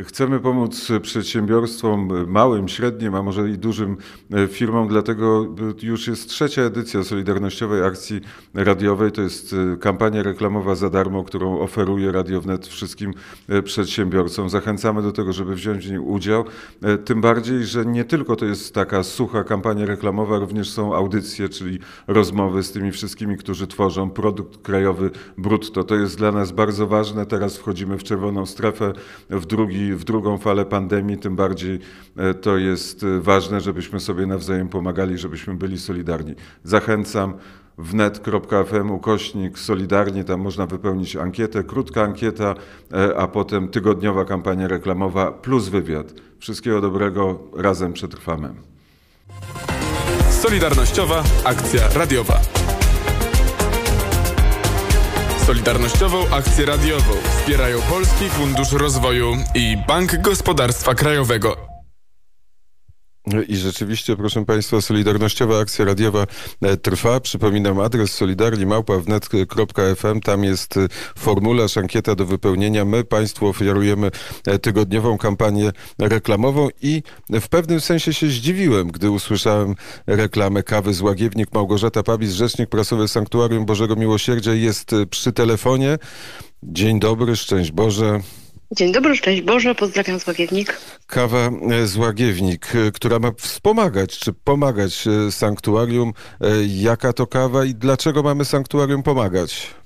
Chcemy pomóc przedsiębiorstwom małym, średnim, a może i dużym e, firmom, dlatego już jest trzecia edycja Solidarnościowej Akcji Radiowej. To jest e, kampania reklamowa za darmo, którą oferuje Radio Wnet wszystkim e, przedsiębiorcom. Zachęcamy do tego, żeby wziąć w niej udział. Tym bardziej, że nie tylko to jest taka sucha kampania reklamowa, również są audycje, czyli rozmowy z tymi wszystkimi, którzy tworzą produkt krajowy brutto. To jest dla nas bardzo ważne. Teraz wchodzimy w czerwoną strefę, w drugi w drugą falę pandemii, tym bardziej e, to jest e, ważne, żebyśmy sobie nawzajem pomagali, żebyśmy byli solidarni. Zachęcam wnet.fm ukośnik solidarnie, tam można wypełnić ankietę, krótka ankieta, e, a potem tygodniowa kampania reklamowa plus wywiad. Wszystkiego dobrego, razem przetrwamy. Solidarnościowa akcja radiowa. Solidarnościową akcję radiową wspierają Polski Fundusz Rozwoju i Bank Gospodarstwa Krajowego. I rzeczywiście, proszę Państwa, Solidarnościowa Akcja Radiowa e, trwa. Przypominam adres solidarni.wnet.fm. Tam jest e, formularz, ankieta do wypełnienia. My Państwu oferujemy e, tygodniową kampanię reklamową i w pewnym sensie się zdziwiłem, gdy usłyszałem reklamę kawy z Łagiewnik. Małgorzata Pabis, rzecznik prasowy Sanktuarium Bożego Miłosierdzia jest przy telefonie. Dzień dobry, szczęść Boże. Dzień dobry, szczęść Boże, pozdrawiam z Łagiewnik. Kawa e, z Łagiewnik, e, która ma wspomagać czy pomagać e, sanktuarium. Jaka to kawa i dlaczego mamy sanktuarium pomagać?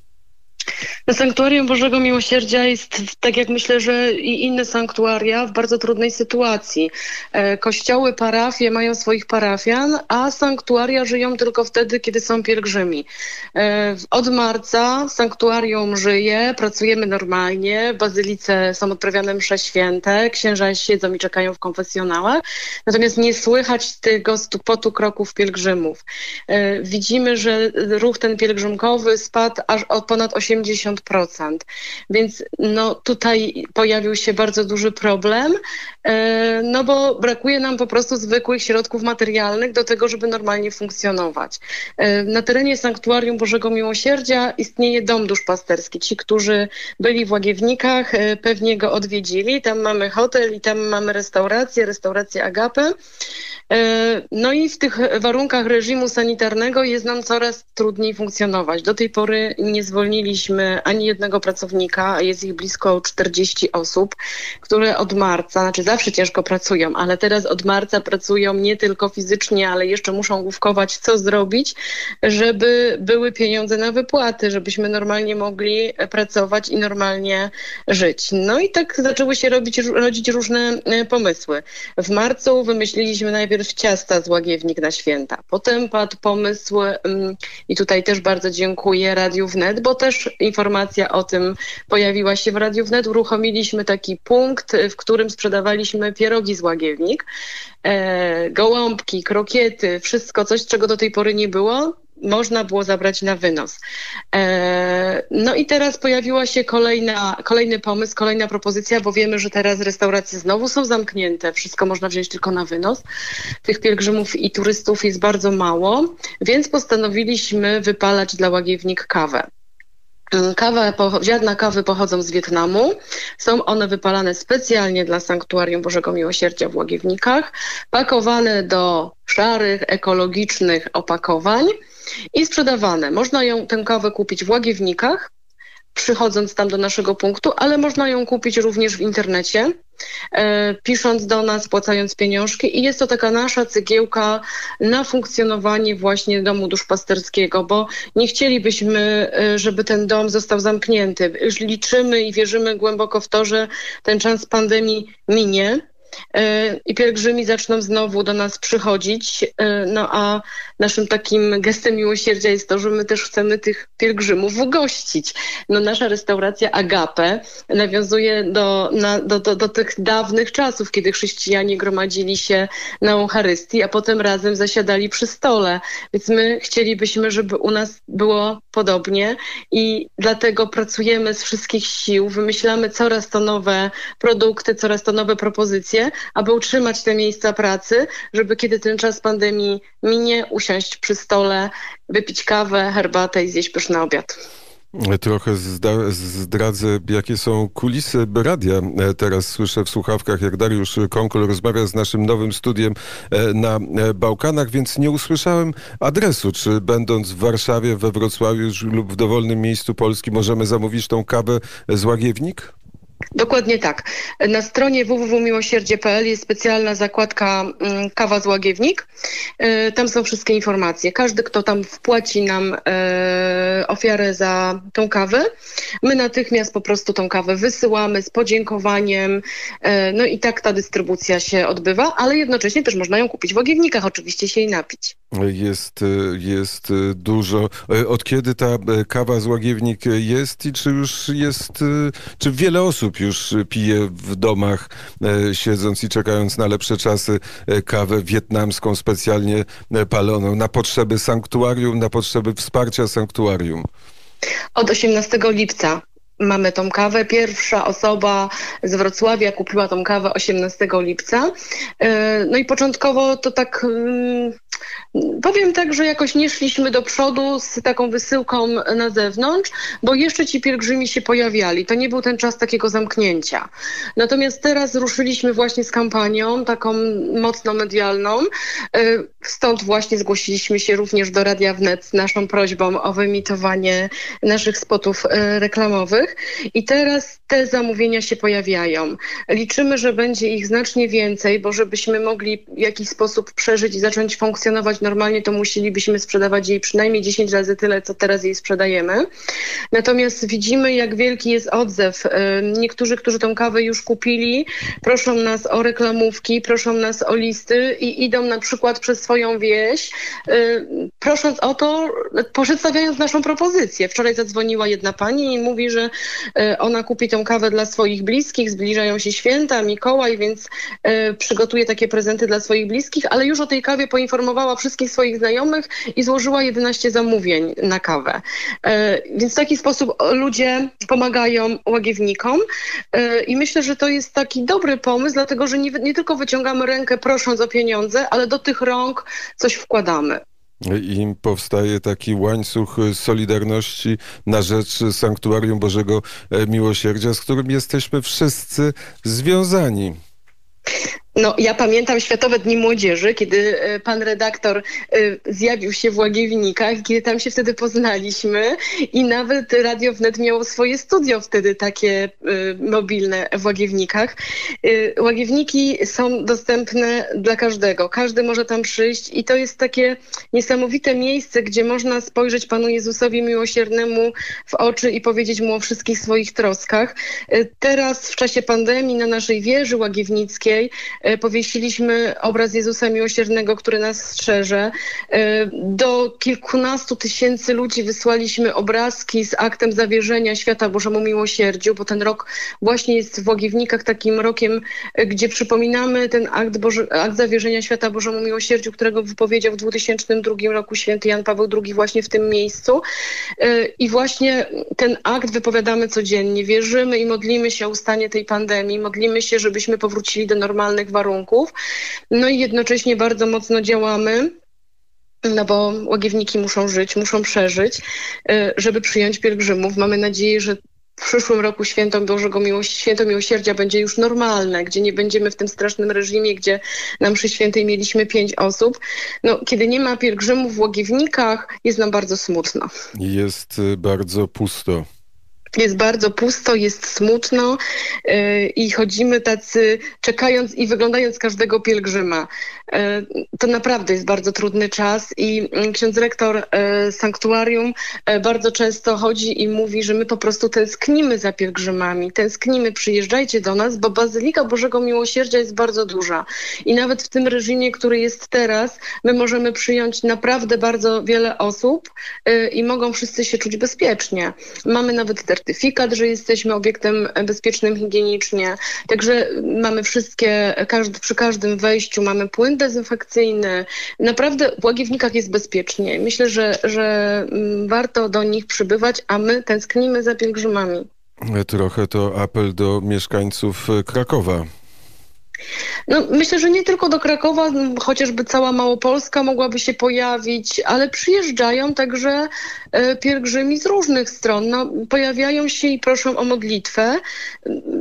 Sanktuarium Bożego Miłosierdzia jest, tak jak myślę, że i inne sanktuaria, w bardzo trudnej sytuacji. E, kościoły, parafie mają swoich parafian, a sanktuaria żyją tylko wtedy, kiedy są pielgrzymi. E, od marca sanktuarium żyje, pracujemy normalnie, bazylice są odprawiane msze święte, księża siedzą i czekają w konfesjonałach, natomiast nie słychać tego stupotu kroków pielgrzymów. E, widzimy, że ruch ten pielgrzymkowy spadł aż o ponad 80 50%. Więc no, tutaj pojawił się bardzo duży problem, e, no bo brakuje nam po prostu zwykłych środków materialnych do tego, żeby normalnie funkcjonować. E, na terenie Sanktuarium Bożego Miłosierdzia istnieje dom duszpasterski. Ci, którzy byli w Łagiewnikach, e, pewnie go odwiedzili. Tam mamy hotel i tam mamy restaurację, restaurację Agapę. No i w tych warunkach reżimu sanitarnego jest nam coraz trudniej funkcjonować. Do tej pory nie zwolniliśmy ani jednego pracownika, a jest ich blisko 40 osób, które od marca, znaczy zawsze ciężko pracują, ale teraz od marca pracują nie tylko fizycznie, ale jeszcze muszą główkować, co zrobić, żeby były pieniądze na wypłaty, żebyśmy normalnie mogli pracować i normalnie żyć. No i tak zaczęły się robić, rodzić różne e, pomysły. W marcu wymyśliliśmy najpierw ciasta z łagiewnik na święta. Potem padł pomysł mm, i tutaj też bardzo dziękuję Radiu Wnet, bo też informacja o tym pojawiła się w Radiu Wnet. Uruchomiliśmy taki punkt, w którym sprzedawaliśmy pierogi z łagiewnik, e, gołąbki, krokiety, wszystko coś, czego do tej pory nie było można było zabrać na wynos. E, no i teraz pojawiła się kolejna, kolejny pomysł, kolejna propozycja, bo wiemy, że teraz restauracje znowu są zamknięte, wszystko można wziąć tylko na wynos. Tych pielgrzymów i turystów jest bardzo mało, więc postanowiliśmy wypalać dla łagiewnik kawę. Mm, kawa, ziarna kawy pochodzą z Wietnamu. Są one wypalane specjalnie dla Sanktuarium Bożego Miłosierdzia w Łagiewnikach, pakowane do szarych, ekologicznych opakowań i sprzedawane. Można ją, tę kawę kupić w Łagiewnikach, przychodząc tam do naszego punktu, ale można ją kupić również w internecie, e, pisząc do nas, płacając pieniążki i jest to taka nasza cegiełka na funkcjonowanie właśnie domu duszpasterskiego, bo nie chcielibyśmy, e, żeby ten dom został zamknięty. Liczymy i wierzymy głęboko w to, że ten czas pandemii minie i pielgrzymi zaczną znowu do nas przychodzić. E, no a naszym takim gestem miłosierdzia jest to, że my też chcemy tych pielgrzymów ugościć. No nasza restauracja Agape nawiązuje do, na, do, do, do tych dawnych czasów, kiedy chrześcijanie gromadzili się na Eucharystii, a potem razem zasiadali przy stole. Więc my chcielibyśmy, żeby u nas było podobnie i dlatego pracujemy z wszystkich sił, wymyślamy coraz to nowe produkty, coraz to nowe propozycje, aby utrzymać te miejsca pracy, żeby kiedy ten czas pandemii minie, usiąść przy stole, wypić kawę, herbatę i zjeść pyszny obiad. Trochę zdradzę, jakie są kulisy radia. Teraz słyszę w słuchawkach, jak Dariusz Konkol rozmawia z naszym nowym studiem e, na e, Bałkanach, więc nie usłyszałem adresu. Czy będąc w Warszawie, we Wrocławiu lub w dowolnym miejscu Polski możemy zamówić tą kawę z Łagiewnik? Dokładnie tak. Na stronie www.miłosierdzie.pl jest specjalna zakładka mm, kawa z łagiewnik. E, tam są wszystkie informacje. Każdy, kto tam wpłaci nam e, ofiarę za tą kawę, my natychmiast po prostu tą kawę wysyłamy z podziękowaniem. E, no i tak ta dystrybucja się odbywa, ale jednocześnie też można ją kupić w łagiewnikach, oczywiście się jej napić. Jest, jest dużo. Od kiedy ta kawa z łagiewnik jest i czy już jest, czy wiele osób już pije w domach, e, siedząc i czekając na lepsze czasy, e, kawę wietnamską specjalnie e, paloną na potrzeby sanktuarium, na potrzeby wsparcia sanktuarium. Od 18 lipca mamy tą kawę. Pierwsza osoba z Wrocławia kupiła tą kawę 18 lipca. No i początkowo to tak mm, Powiem tak, że jakoś nie szliśmy do przodu z taką wysyłką na zewnątrz, bo jeszcze ci pielgrzymi się pojawiali. To nie był ten czas takiego zamknięcia. Natomiast teraz ruszyliśmy właśnie z kampanią taką mocno medialną. Y, stąd właśnie zgłosiliśmy się również do Radia Wnet z naszą prośbą o wyemitowanie naszych spotów y, reklamowych. I teraz te zamówienia się pojawiają. Liczymy, że będzie ich znacznie więcej, bo żebyśmy mogli w jakiś sposób przeżyć i zacząć funkcjonować normalnie, to musielibyśmy sprzedawać jej przynajmniej 10 razy tyle, co teraz jej sprzedajemy. Natomiast widzimy, jak wielki jest odzew. Niektórzy, którzy tą kawę już kupili, proszą nas o reklamówki, proszą nas o listy i idą na przykład przez swoją wieś, prosząc o to, przedstawiając naszą propozycję. Wczoraj zadzwoniła jedna pani i mówi, że e, ona kupi tą kawę dla swoich bliskich, zbliżają się święta, Mikołaj, więc e, przygotuje takie prezenty dla swoich bliskich, ale już o tej kawie poinformowała wszystkich swoich znajomych i złożyła 11 zamówień na kawę. E, więc w taki sposób ludzie pomagają łagiewnikom i myślę, że to jest taki dobry pomysł, dlatego że nie, nie tylko wyciągamy rękę prosząc o pieniądze, ale do tych rąk coś wkładamy. I powstaje taki łańcuch solidarności na rzecz Sanktuarium Bożego Miłosierdzia, z którym jesteśmy wszyscy związani. No, ja pamiętam Światowe Dni Młodzieży, kiedy e, pan redaktor e, zjawił się w Łagiewnikach, kiedy tam się wtedy poznaliśmy i nawet Radio Wnet miało swoje studio wtedy takie e, mobilne w Łagiewnikach. Łagiewniki są dostępne dla każdego. Każdy może tam przyjść i to jest takie niesamowite miejsce, gdzie można spojrzeć Panu Jezusowi Miłosiernemu w oczy i powiedzieć Mu o wszystkich swoich troskach. Teraz w czasie pandemii na naszej wieży łagiewnickiej powiesiliśmy obraz Jezusa Miłosiernego, który nas strzeże. E, do kilkunastu tysięcy ludzi wysłaliśmy obrazki z aktem zawierzenia świata Bożemu Miłosierdziu, bo ten rok właśnie jest w Łogiewnikach takim rokiem, e, gdzie przypominamy ten akt, Boże, akt zawierzenia świata Bożemu Miłosierdziu, którego wypowiedział w 2002 roku święty Jan Paweł II właśnie w tym miejscu. I właśnie ten akt wypowiadamy codziennie. Wierzymy i modlimy się o ustanie tej pandemii, modlimy się, żebyśmy powrócili do normalnych warunków. No i jednocześnie bardzo mocno działamy no bo łagiewniki muszą żyć, muszą przeżyć, y, żeby przyjąć pielgrzymów. Mamy nadzieję, że w przyszłym roku święto Bożego Miłości, święto Miłosierdzia będzie już normalne, gdzie nie będziemy w tym strasznym reżimie, gdzie na mszy świętej mieliśmy pięć osób. No, kiedy nie ma pielgrzymów w Łagiewnikach, jest nam bardzo smutno. Jest y, bardzo pusto. Jest bardzo pusto, jest smutno yy, i chodzimy tacy czekając i wyglądając każdego pielgrzyma. Yy, to naprawdę jest bardzo trudny czas i yy, ksiądz rektor y, sanktuarium y, bardzo często chodzi i mówi, że my po prostu tęsknimy za pielgrzymami, tęsknimy, przyjeżdżajcie do nas, bo Bazylika Bożego Miłosierdzia jest bardzo duża i nawet w tym reżimie, który jest teraz, my możemy przyjąć naprawdę bardzo wiele osób y, i mogą wszyscy się czuć bezpiecznie. Mamy nawet certyfikat, że jesteśmy obiektem bezpiecznym higienicznie. Także mamy wszystkie, każdy, przy każdym wejściu mamy płyn dezynfekcyjny. Naprawdę w Łagiewnikach jest bezpiecznie. Myślę, że, że mm, warto do nich przybywać, a my tęsknimy za pielgrzymami. Trochę to apel do mieszkańców Krakowa. No, myślę, że nie tylko do Krakowa, chociażby cała Małopolska mogłaby się pojawić, ale przyjeżdżają także pielgrzymi z różnych stron. No, pojawiają się i proszą o modlitwę.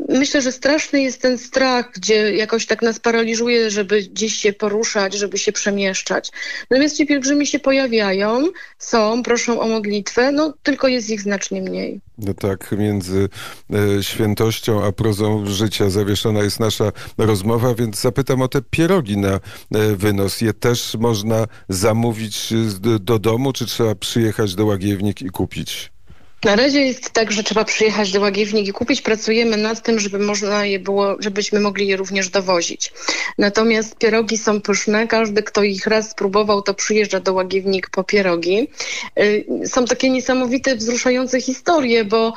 Myślę, że straszny jest ten strach, gdzie jakoś tak nas paraliżuje, żeby gdzieś się poruszać, żeby się przemieszczać. Natomiast ci pielgrzymi się pojawiają, są, proszą o modlitwę, no tylko jest ich znacznie mniej. No tak, między e, świętością a prozą życia zawieszona jest nasza rozmowa, więc zapytam o te pierogi na e, wynos. Je też można zamówić do, do domu, czy trzeba przyjechać do Łagiewnik i kupić? Na razie jest tak, że trzeba przyjechać do Łagiewnik i kupić. Pracujemy nad tym, żeby można je było, żebyśmy mogli je również dowozić. Natomiast pierogi są pyszne. Każdy, kto ich raz spróbował, to przyjeżdża do Łagiewnik po pierogi. Y, są takie niesamowite, wzruszające historie, bo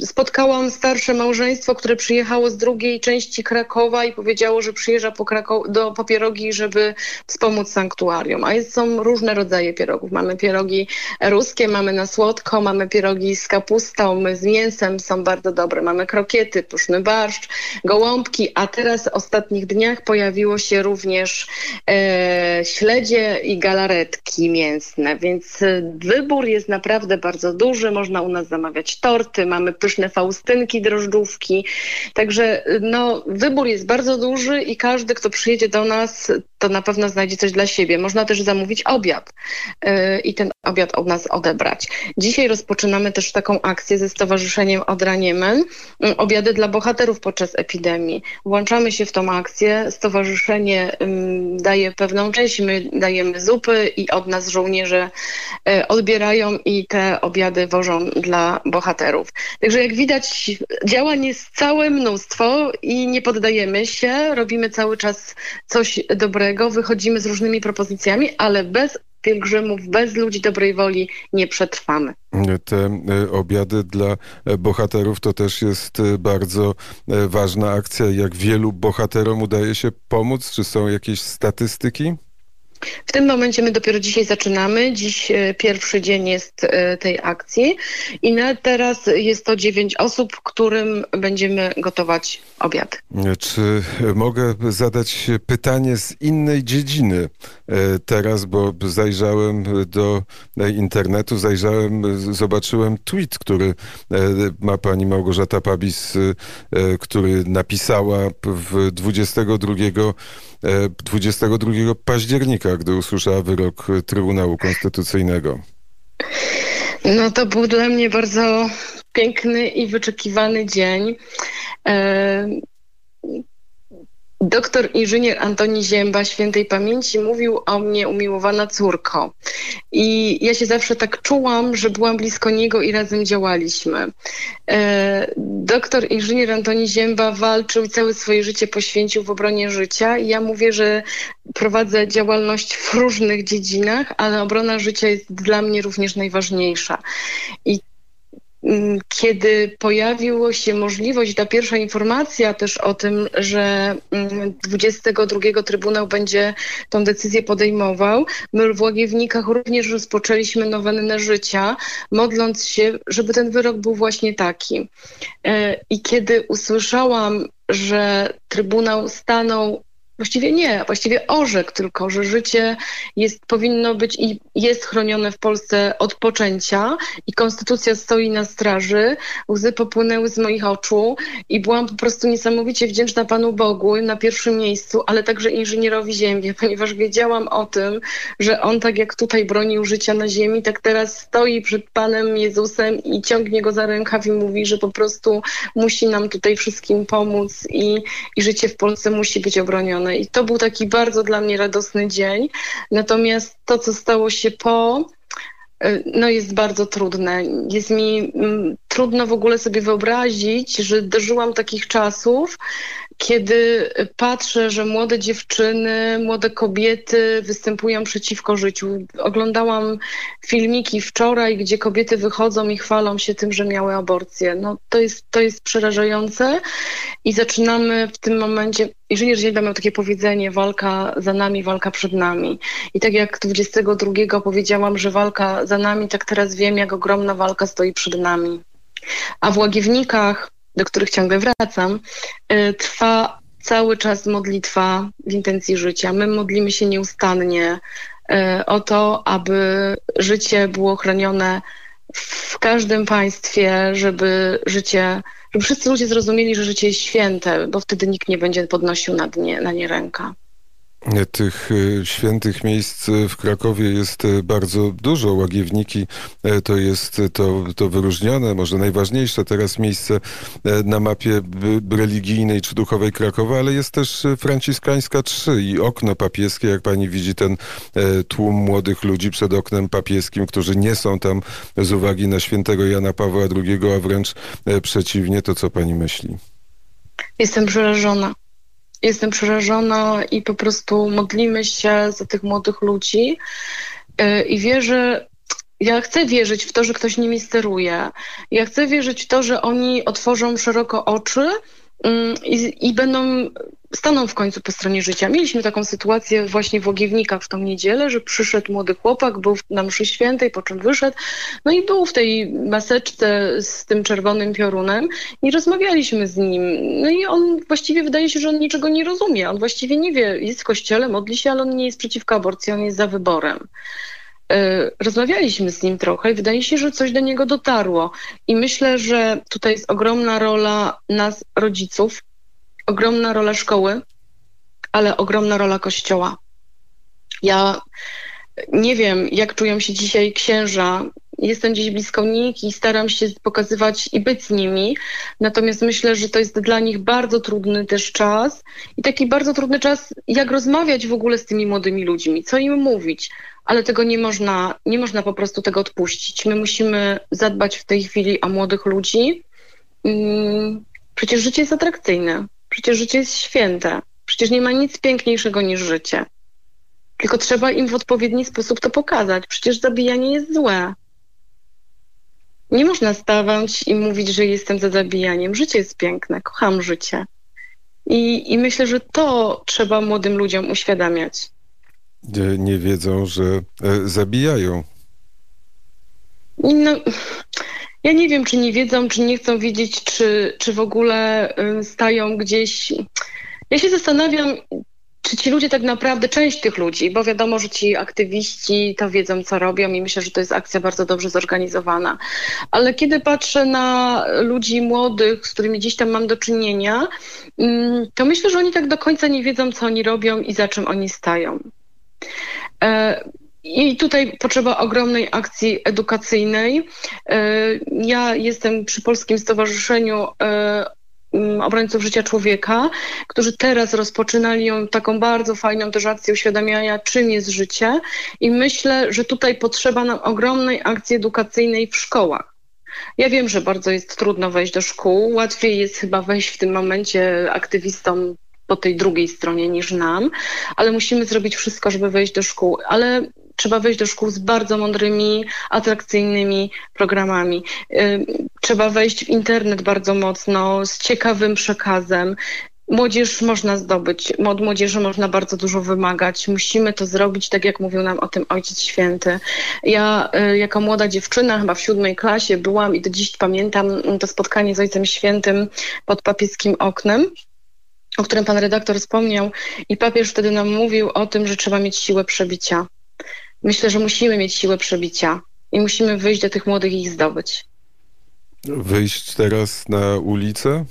spotkałam starsze małżeństwo, które przyjechało z drugiej części Krakowa i powiedziało, że przyjeżdża po, do, po pierogi, żeby wspomóc sanktuarium. A jest, są różne rodzaje pierogów. Mamy pierogi ruskie, mamy na słodko, mamy pierogi z kapustą, z mięsem są bardzo dobre. Mamy krokiety, pyszny barszcz, gołąbki, a teraz w ostatnich dniach pojawiło się również e, śledzie i galaretki mięsne, więc e, wybór jest naprawdę bardzo duży. Można u nas zamawiać torty, mamy pyszne faustynki, drożdżówki. Także no, wybór jest bardzo duży i każdy, kto przyjedzie do nas, to na pewno znajdzie coś dla siebie. Można też zamówić obiad yy, i ten obiad od nas odebrać. Dzisiaj rozpoczynamy też taką akcję ze Stowarzyszeniem Odra Niemen, yy, obiady dla bohaterów podczas epidemii. Włączamy się w tą akcję. Stowarzyszenie yy, daje pewną część, my dajemy zupy i od nas żołnierze y, odbierają i te obiady wożą dla bohaterów. Także jak widać działań jest całe mnóstwo i nie poddajemy się, robimy cały czas coś dobrego wychodzimy z różnymi propozycjami, ale bez pielgrzymów, bez ludzi dobrej woli nie przetrwamy. Te e, obiady dla e, bohaterów to też jest e, bardzo ważna akcja. Jak wielu bohaterom udaje się pomóc? Czy są jakieś statystyki? W tym momencie my dopiero dzisiaj zaczynamy. Dziś pierwszy dzień jest tej akcji i teraz jest to dziewięć osób, którym będziemy gotować obiad. Czy mogę zadać pytanie z innej dziedziny teraz, bo zajrzałem do internetu, zajrzałem, zobaczyłem tweet, który ma pani Małgorzata Pabis, który napisała w 22 22 października, gdy usłyszała wyrok Trybunału Konstytucyjnego. No to był dla mnie bardzo piękny i wyczekiwany dzień. Doktor inżynier Antoni Zięba świętej pamięci mówił o mnie umiłowana córko. I ja się zawsze tak czułam, że byłam blisko niego i razem działaliśmy. E, doktor inżynier Antoni Zięba walczył i całe swoje życie poświęcił w obronie życia. I ja mówię, że prowadzę działalność w różnych dziedzinach, ale obrona życia jest dla mnie również najważniejsza. I kiedy pojawiła się możliwość, ta pierwsza informacja też o tym, że 22 mm, Trybunał będzie tą decyzję podejmował, my w Łagiewnikach również rozpoczęliśmy nowennę życia, modląc się, żeby ten wyrok był właśnie taki. E, I kiedy usłyszałam, że Trybunał stanął Właściwie nie, właściwie orzekł tylko, że życie jest, powinno być i jest chronione w Polsce od poczęcia i konstytucja stoi na straży. Łzy popłynęły z moich oczu i byłam po prostu niesamowicie wdzięczna Panu Bogu na pierwszym miejscu, ale także inżynierowi Ziemi, ponieważ wiedziałam o tym, że On tak jak tutaj bronił życia na ziemi, tak teraz stoi przed Panem Jezusem i ciągnie Go za rękaw i mówi, że po prostu musi nam tutaj wszystkim pomóc i, i życie w Polsce musi być obronione. I to był taki bardzo dla mnie radosny dzień. Natomiast to, co stało się po, y, no jest bardzo trudne. Jest mi mm, trudno w ogóle sobie wyobrazić, że dożyłam takich czasów, kiedy patrzę, że młode dziewczyny, młode kobiety występują przeciwko życiu. Oglądałam filmiki wczoraj, gdzie kobiety wychodzą i chwalą się tym, że miały aborcję. No, to, jest, to jest przerażające i zaczynamy w tym momencie, inżynier Zielba miał takie powiedzenie, walka za nami, walka przed nami. I tak jak 22 powiedziałam, że walka za nami, tak teraz wiem, jak ogromna walka stoi przed nami. A w Łagiewnikach do których ciągle wracam, y, trwa cały czas modlitwa w intencji życia. My modlimy się nieustannie e, o to, aby życie było chronione w każdym państwie, żeby życie, żeby wszyscy ludzie zrozumieli, że życie jest święte, bo wtedy nikt nie będzie podnosił na, nie, na nie ręka. Tych e, świętych miejsc w Krakowie jest e, bardzo dużo. Łagiewniki e, to jest to, to wyróżnione, może najważniejsze teraz miejsce na mapie religijnej czy duchowej Krakowa, ale jest też Franciszkańska 3 i okno papieskie. Jak pani widzi ten tłum młodych ludzi przed oknem papieskim, którzy nie są tam z uwagi na świętego Jana Pawła II, a wręcz przeciwnie, to co pani myśli? Jestem przerażona. Jestem przerażona i po prostu modlimy się za tych młodych ludzi y, i wierzę, ja chcę wierzyć w to, że ktoś nimi steruje. Ja chcę wierzyć w to, że oni otworzą szeroko oczy i, i będą staną w końcu po stronie życia. Mieliśmy taką sytuację właśnie w Łogiewnikach w tą niedzielę, że przyszedł młody chłopak, był na mszy świętej, po czym wyszedł, no i był w tej maseczce z tym czerwonym piorunem i rozmawialiśmy z nim. No i on właściwie wydaje się, że on niczego nie rozumie. On właściwie nie wie, jest w kościele, modli się, ale on nie jest przeciwko aborcji, on jest za wyborem. E, rozmawialiśmy z nim trochę i wydaje się, że coś do niego dotarło. I myślę, że tutaj jest ogromna rola nas, rodziców, ogromna rola szkoły, ale ogromna rola kościoła. Ja nie wiem, jak czują się dzisiaj księża. Jestem gdzieś blisko nich i staram się pokazywać i być z nimi. Natomiast myślę, że to jest dla nich bardzo trudny też czas i taki bardzo trudny czas, jak rozmawiać w ogóle z tymi młodymi ludźmi, co im mówić. Ale tego nie można, nie można po prostu tego odpuścić. My musimy zadbać w tej chwili o młodych ludzi. Mm, przecież życie jest atrakcyjne. Przecież życie jest święte. Przecież nie ma nic piękniejszego niż życie. Tylko trzeba im w odpowiedni sposób to pokazać. Przecież zabijanie jest złe. Nie można stawać i mówić, że jestem za zabijaniem. Życie jest piękne, kocham życie. I, i myślę, że to trzeba młodym ludziom uświadamiać. Nie, wiedzą, że e, zabijają. No, ja nie wiem, czy nie wiedzą, czy nie chcą wiedzieć, czy, czy w ogóle stają gdzieś. Ja się zastanawiam, czy ci ludzie tak naprawdę, część tych ludzi, bo wiadomo, że ci aktywiści to wiedzą, co robią i myślę, że to jest akcja bardzo dobrze zorganizowana. Ale kiedy patrzę na ludzi młodych, z którymi gdzieś tam mam do czynienia, to myślę, że oni tak do końca nie wiedzą, co oni robią i za czym oni stają. E, i tutaj potrzeba ogromnej akcji edukacyjnej. E, ja jestem przy Polskim Stowarzyszeniu e, Obrońców Życia Człowieka, którzy teraz rozpoczynali ją taką bardzo fajną też akcję uświadamiania, czym jest życie. I myślę, że tutaj potrzeba nam ogromnej akcji edukacyjnej w szkołach. Ja wiem, że bardzo jest trudno wejść do szkół. Łatwiej jest chyba wejść w tym momencie aktywistom po tej drugiej stronie niż nam, ale musimy zrobić wszystko, żeby wejść do szkół. Ale trzeba wejść do szkół z bardzo mądrymi, atrakcyjnymi programami. Trzeba wejść w internet bardzo mocno, z ciekawym przekazem. Młodzież można zdobyć, od młodzieży można bardzo dużo wymagać. Musimy to zrobić, tak jak mówił nam o tym Ojciec Święty. Ja y, jako młoda dziewczyna, chyba w siódmej klasie byłam i do dziś pamiętam to spotkanie z Ojcem Świętym pod papieskim oknem o którym pan redaktor wspomniał i papież wtedy nam mówił o tym, że trzeba mieć siłę przebicia. Myślę, że musimy mieć siłę przebicia i musimy wyjść do tych młodych i ich zdobyć. Wyjść teraz na ulicę?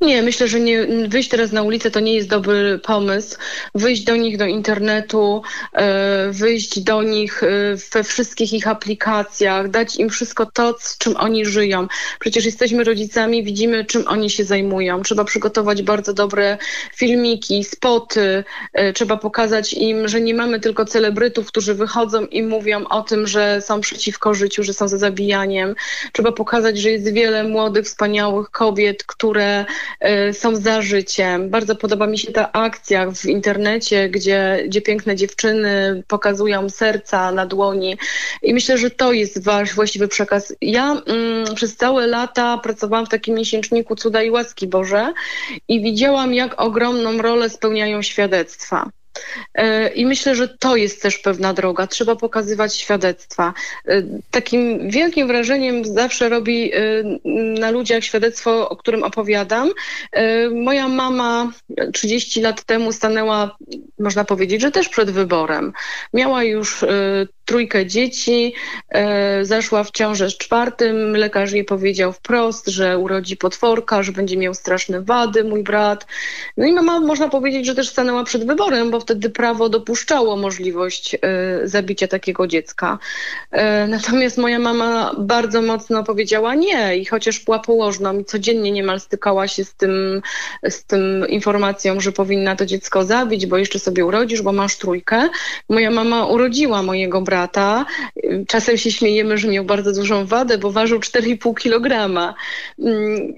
Nie, myślę, że nie, wyjść teraz na ulicę to nie jest dobry pomysł. Wyjść do nich do internetu, e, wyjść do nich e, we wszystkich ich aplikacjach, dać im wszystko to, z czym oni żyją. Przecież jesteśmy rodzicami, widzimy, czym oni się zajmują. Trzeba przygotować bardzo dobre filmiki, spoty. E, trzeba pokazać im, że nie mamy tylko celebrytów, którzy wychodzą i mówią o tym, że są przeciwko życiu, że są za zabijaniem. Trzeba pokazać, że jest wiele młodych, wspaniałych kobiet, które są za życiem. Bardzo podoba mi się ta akcja w internecie, gdzie, gdzie piękne dziewczyny pokazują serca na dłoni i myślę, że to jest wasz właściwy przekaz. Ja mm, przez całe lata pracowałam w takim miesięczniku Cuda i Łaski Boże i widziałam, jak ogromną rolę spełniają świadectwa. E, I myślę, że to jest też pewna droga. Trzeba pokazywać świadectwa. E, Takim wielkim wrażeniem zawsze robi e, na ludziach świadectwo, o którym opowiadam. Moja mama 30 lat temu stanęła, można powiedzieć, że też przed wyborem. Miała już trójkę dzieci, e, zaszła w ciążę z czwartym. Lekarz jej powiedział wprost, że urodzi potworka, że będzie miał straszne wady, mój brat. No i mama, można powiedzieć, że też stanęła przed wyborem, bo wtedy prawo dopuszczało możliwość e, zabicia takiego dziecka. E, Natomiast moja mama bardzo mocno powiedziała nie i chociaż była położną i codziennie niemal stykała się z tym, z tym informacją, że powinna to dziecko zabić, bo jeszcze sobie urodzisz, bo masz trójkę. Moja mama urodziła mojego brata. Czasem się śmiejemy, że miał bardzo dużą wadę, bo ważył 4,5 kg.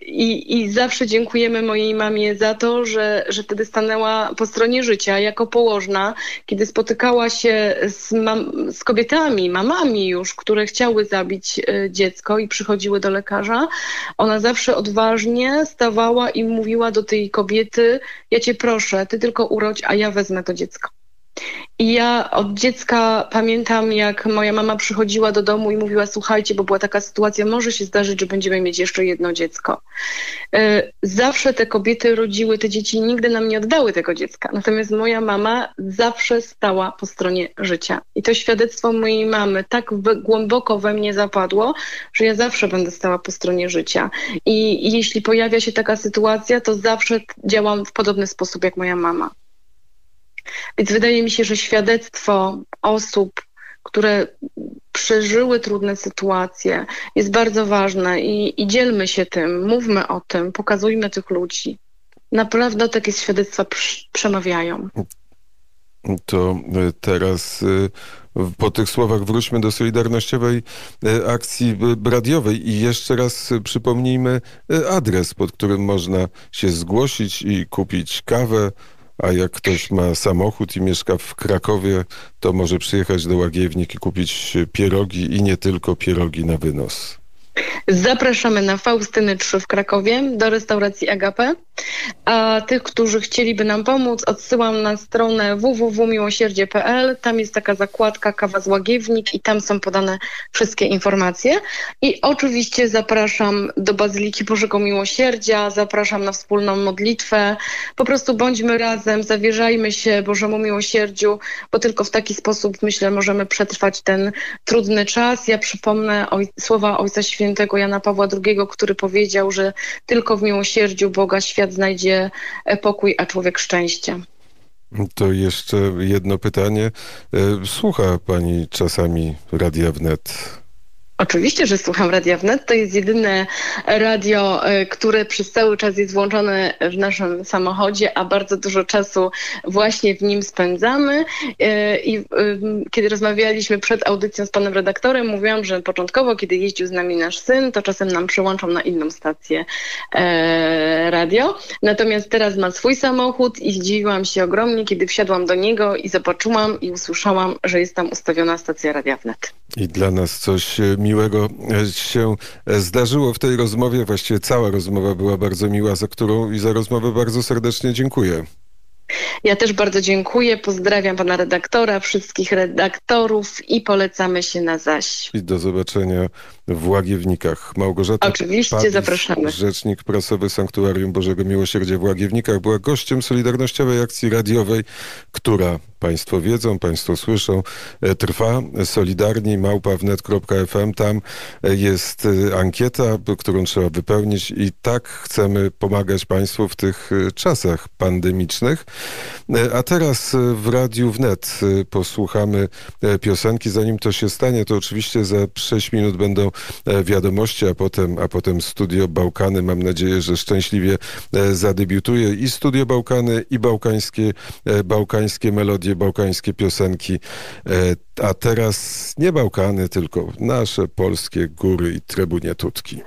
I, I zawsze dziękujemy mojej mamie za to, że, że wtedy stanęła po stronie życia jako położna, kiedy spotykała się z, mam, z kobietami, mamami już, które chciały zabić e, dziecko i przychodziły do lekarza. Ona zawsze odważnie stawała i mówiła do tej kobiety: Ja cię proszę, ty tylko urodź, a ja wezmę to dziecko. I ja od dziecka pamiętam, jak moja mama przychodziła do domu i mówiła: Słuchajcie, bo była taka sytuacja, może się zdarzyć, że będziemy mieć jeszcze jedno dziecko. E, Zawsze te kobiety rodziły te dzieci i nigdy nam nie oddały tego dziecka. Natomiast moja mama zawsze stała po stronie życia. I to świadectwo mojej mamy tak głęboko we mnie zapadło, że ja zawsze będę stała po stronie życia. I jeśli pojawia się taka sytuacja, to zawsze działam w podobny sposób jak moja mama. Więc wydaje mi się, że świadectwo osób, które przeżyły trudne sytuacje, jest bardzo ważne i, i dzielmy się tym, mówmy o tym, pokazujmy tych ludzi. Naprawdę takie świadectwa przemawiają. To e, teraz e, po tych słowach wróćmy do Solidarnościowej e, akcji radiowej i jeszcze raz przypomnijmy adres, pod którym można się zgłosić i kupić kawę. A jak ktoś ma samochód i mieszka w Krakowie, to może przyjechać do Łagiewnik i kupić pierogi i nie tylko pierogi na wynos. Zapraszamy na Faustyny 3 w Krakowie do restauracji Agape. A tych, którzy chcieliby nam pomóc, odsyłam na stronę www.miłosierdzie.pl. Tam jest taka zakładka Kawa z Łagiewnik i tam są podane wszystkie informacje. I oczywiście zapraszam do Bazyliki Bożego Miłosierdzia, zapraszam na wspólną modlitwę. Po prostu bądźmy razem, zawierzajmy się Bożemu Miłosierdziu, bo tylko w taki sposób, myślę, możemy przetrwać ten trudny czas. Ja przypomnę oj, słowa Ojca Świętego Jana Pawła II, który powiedział, że tylko w miłosierdziu Boga świat znajdzie e, pokój, a człowiek szczęście. To jeszcze jedno pytanie. E, Słucha pani czasami Radia Wnet? Oczywiście, że słucham Radia Wnet. To jest jedyne radio, e, które przez cały czas jest włączone w naszym samochodzie, a bardzo dużo czasu właśnie w nim spędzamy. E, I e, kiedy rozmawialiśmy przed audycją z panem redaktorem, mówiłam, że początkowo, kiedy jeździł z nami nasz syn, to czasem nam przełączał na inną stację radio. Natomiast teraz ma swój samochód i zdziwiłam się ogromnie, kiedy wsiadłam do niego i zobaczyłam i usłyszałam, że jest tam ustawiona stacja Radia Wnet. I dla nas coś e, miłego e, się e, zdarzyło w tej rozmowie. Właściwie cała rozmowa była bardzo miła, za którą i za rozmowę bardzo serdecznie dziękuję. Ja też bardzo dziękuję. Pozdrawiam pana redaktora, wszystkich redaktorów i polecamy się na zaś. I do zobaczenia w Łagiewnikach. Małgorzata Oczywiście, Pawis, zapraszamy. rzecznik prasowy Sanktuarium Bożego Miłosierdzia w Łagiewnikach, była gościem Solidarnościowej Akcji Radiowej, która, państwo wiedzą, państwo słyszą, e, trwa. Solidarni małpawnet.fm. Tam e, jest e, ankieta, którą trzeba wypełnić i tak chcemy pomagać państwu w tych czasach pandemicznych. A teraz w Radiu Wnet posłuchamy piosenki. Zanim to się stanie, to oczywiście za 6 minut będą wiadomości, a potem, a potem Studio Bałkany. Mam nadzieję, że szczęśliwie zadebiutuje i Studio Bałkany, i bałkańskie, bałkańskie melodie, bałkańskie piosenki. E, A teraz nie Bałkany, tylko nasze polskie góry i trybunie tutki.